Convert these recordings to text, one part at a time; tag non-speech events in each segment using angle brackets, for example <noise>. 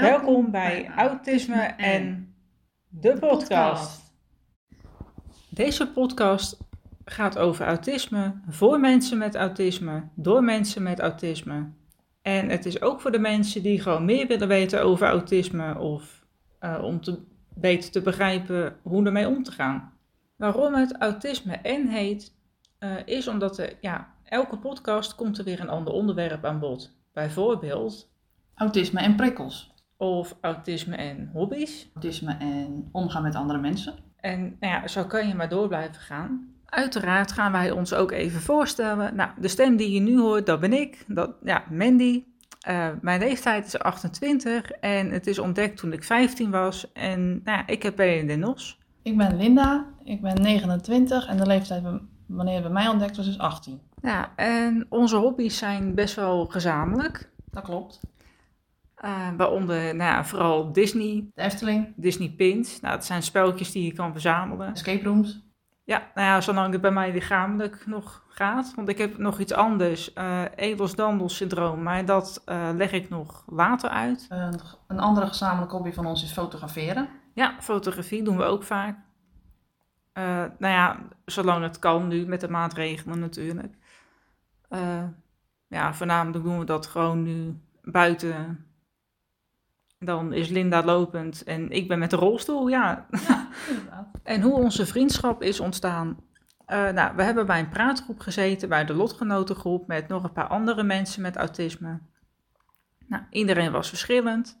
Welkom bij Autisme en de podcast. Deze podcast gaat over autisme, voor mensen met autisme, door mensen met autisme. En het is ook voor de mensen die gewoon meer willen weten over autisme of uh, om te, beter te begrijpen hoe ermee om te gaan. Waarom het autisme en heet, uh, is omdat er, ja, elke podcast komt er weer een ander onderwerp aan bod. Bijvoorbeeld autisme en prikkels. Of autisme en hobby's. Autisme en omgaan met andere mensen. En nou ja, zo kan je maar door blijven gaan. Uiteraard gaan wij ons ook even voorstellen. Nou, de stem die je nu hoort, dat ben ik. Dat, ja, Mandy. Uh, mijn leeftijd is 28 en het is ontdekt toen ik 15 was. En nou ja, ik heb bij de NOS. Ik ben Linda, ik ben 29 en de leeftijd wanneer het bij mij ontdekt was is 18. Ja, en onze hobby's zijn best wel gezamenlijk. Dat klopt. Uh, waaronder nou ja, vooral Disney. De Efteling. Disney Pins. Nou, dat zijn spelletjes die je kan verzamelen. Escape rooms. Ja, nou ja, zolang het bij mij lichamelijk nog gaat. Want ik heb nog iets anders. Uh, Edels syndroom. Maar dat uh, leg ik nog later uit. Een, een andere gezamenlijke hobby van ons is fotograferen. Ja, fotografie doen we ook vaak. Uh, nou ja, zolang het kan nu met de maatregelen natuurlijk. ja, voornamelijk doen we dat gewoon nu buiten dan is Linda lopend en ik ben met de rolstoel, ja. ja <laughs> en hoe onze vriendschap is ontstaan. Uh, nou, we hebben bij een praatgroep gezeten, bij de lotgenotengroep, met nog een paar andere mensen met autisme. Nou, iedereen was verschillend.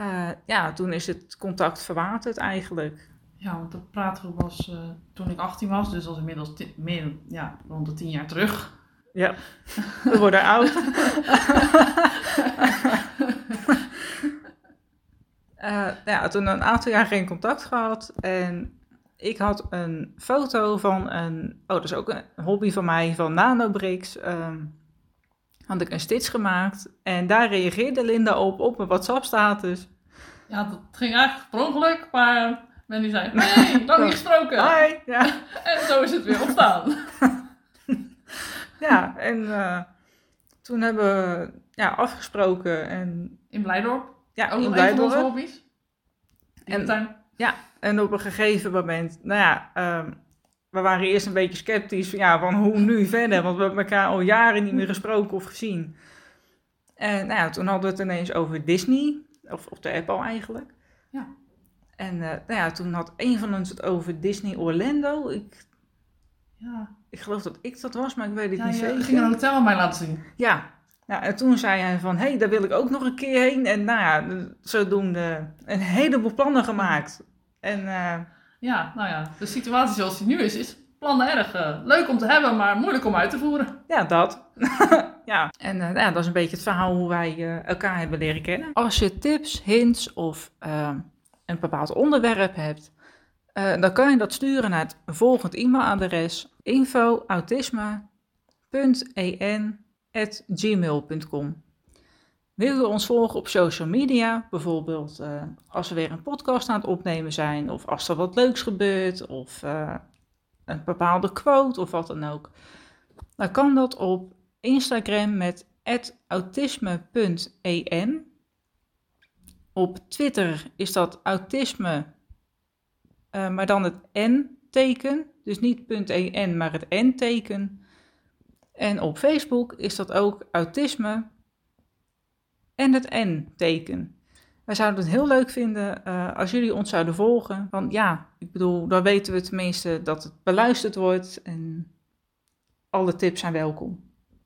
Uh, ja, toen is het contact verwaterd eigenlijk. Ja, want de praatgroep was uh, toen ik 18 was, dus dat is inmiddels meer, ja, rond de 10 jaar terug. Ja, we worden oud. <laughs> Uh, ja, toen een aantal jaar geen contact gehad. En ik had een foto van een. Oh, dat is ook een hobby van mij, van nanobricks. Um, had ik een stitch gemaakt. En daar reageerde Linda op, op mijn WhatsApp-status. Ja, dat ging eigenlijk per ongeluk, maar Wendy zei: Nee, <laughs> lang niet gesproken. Hi, ja. <laughs> en zo is het weer ontstaan. <laughs> ja, en uh, toen hebben we ja, afgesproken. En... In Blijdorp? Ja, ook nog een van onze hobby's. En, ja, en op een gegeven moment, nou ja, um, we waren eerst een beetje sceptisch van, ja, van hoe nu verder, want we hebben elkaar al jaren niet meer gesproken of gezien. En nou ja, toen hadden we het ineens over Disney, of op de app al eigenlijk. Ja. En uh, nou ja, toen had een van ons het over Disney Orlando. Ik, ja. ik geloof dat ik dat was, maar ik weet het ja, niet zeker. Je ging een hotel aan mij laten zien. Ja, nou, en toen zei hij van, hé, hey, daar wil ik ook nog een keer heen. En nou ja, zodoende een heleboel plannen gemaakt. En, uh, ja, nou ja, de situatie zoals die nu is, is plannen erg uh, leuk om te hebben, maar moeilijk om uit te voeren. Ja, dat. <laughs> ja, en uh, ja, dat is een beetje het verhaal hoe wij elkaar hebben leren kennen. Als je tips, hints of een bepaald onderwerp hebt, dan kan je dat sturen naar het volgende e-mailadres info.autisme.en gmail.com. Wil je ons volgen op social media, bijvoorbeeld uh, als we weer een podcast aan het opnemen zijn, of als er wat leuks gebeurt, of uh, een bepaalde quote of wat dan ook, dan kan dat op Instagram met autisme.en. Op Twitter is dat autisme, uh, maar dan het N-teken, dus niet .en, maar het N-teken. En op Facebook is dat ook autisme en het N-teken. Wij zouden het heel leuk vinden uh, als jullie ons zouden volgen. Want ja, ik bedoel, dan weten we tenminste dat het beluisterd wordt en alle tips zijn welkom.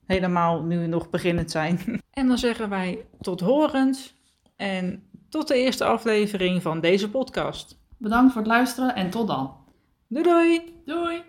Helemaal nu we nog beginnend zijn. <laughs> En dan zeggen wij tot horens en tot de eerste aflevering van deze podcast. Bedankt voor het luisteren en tot dan. Doei doei! Doei!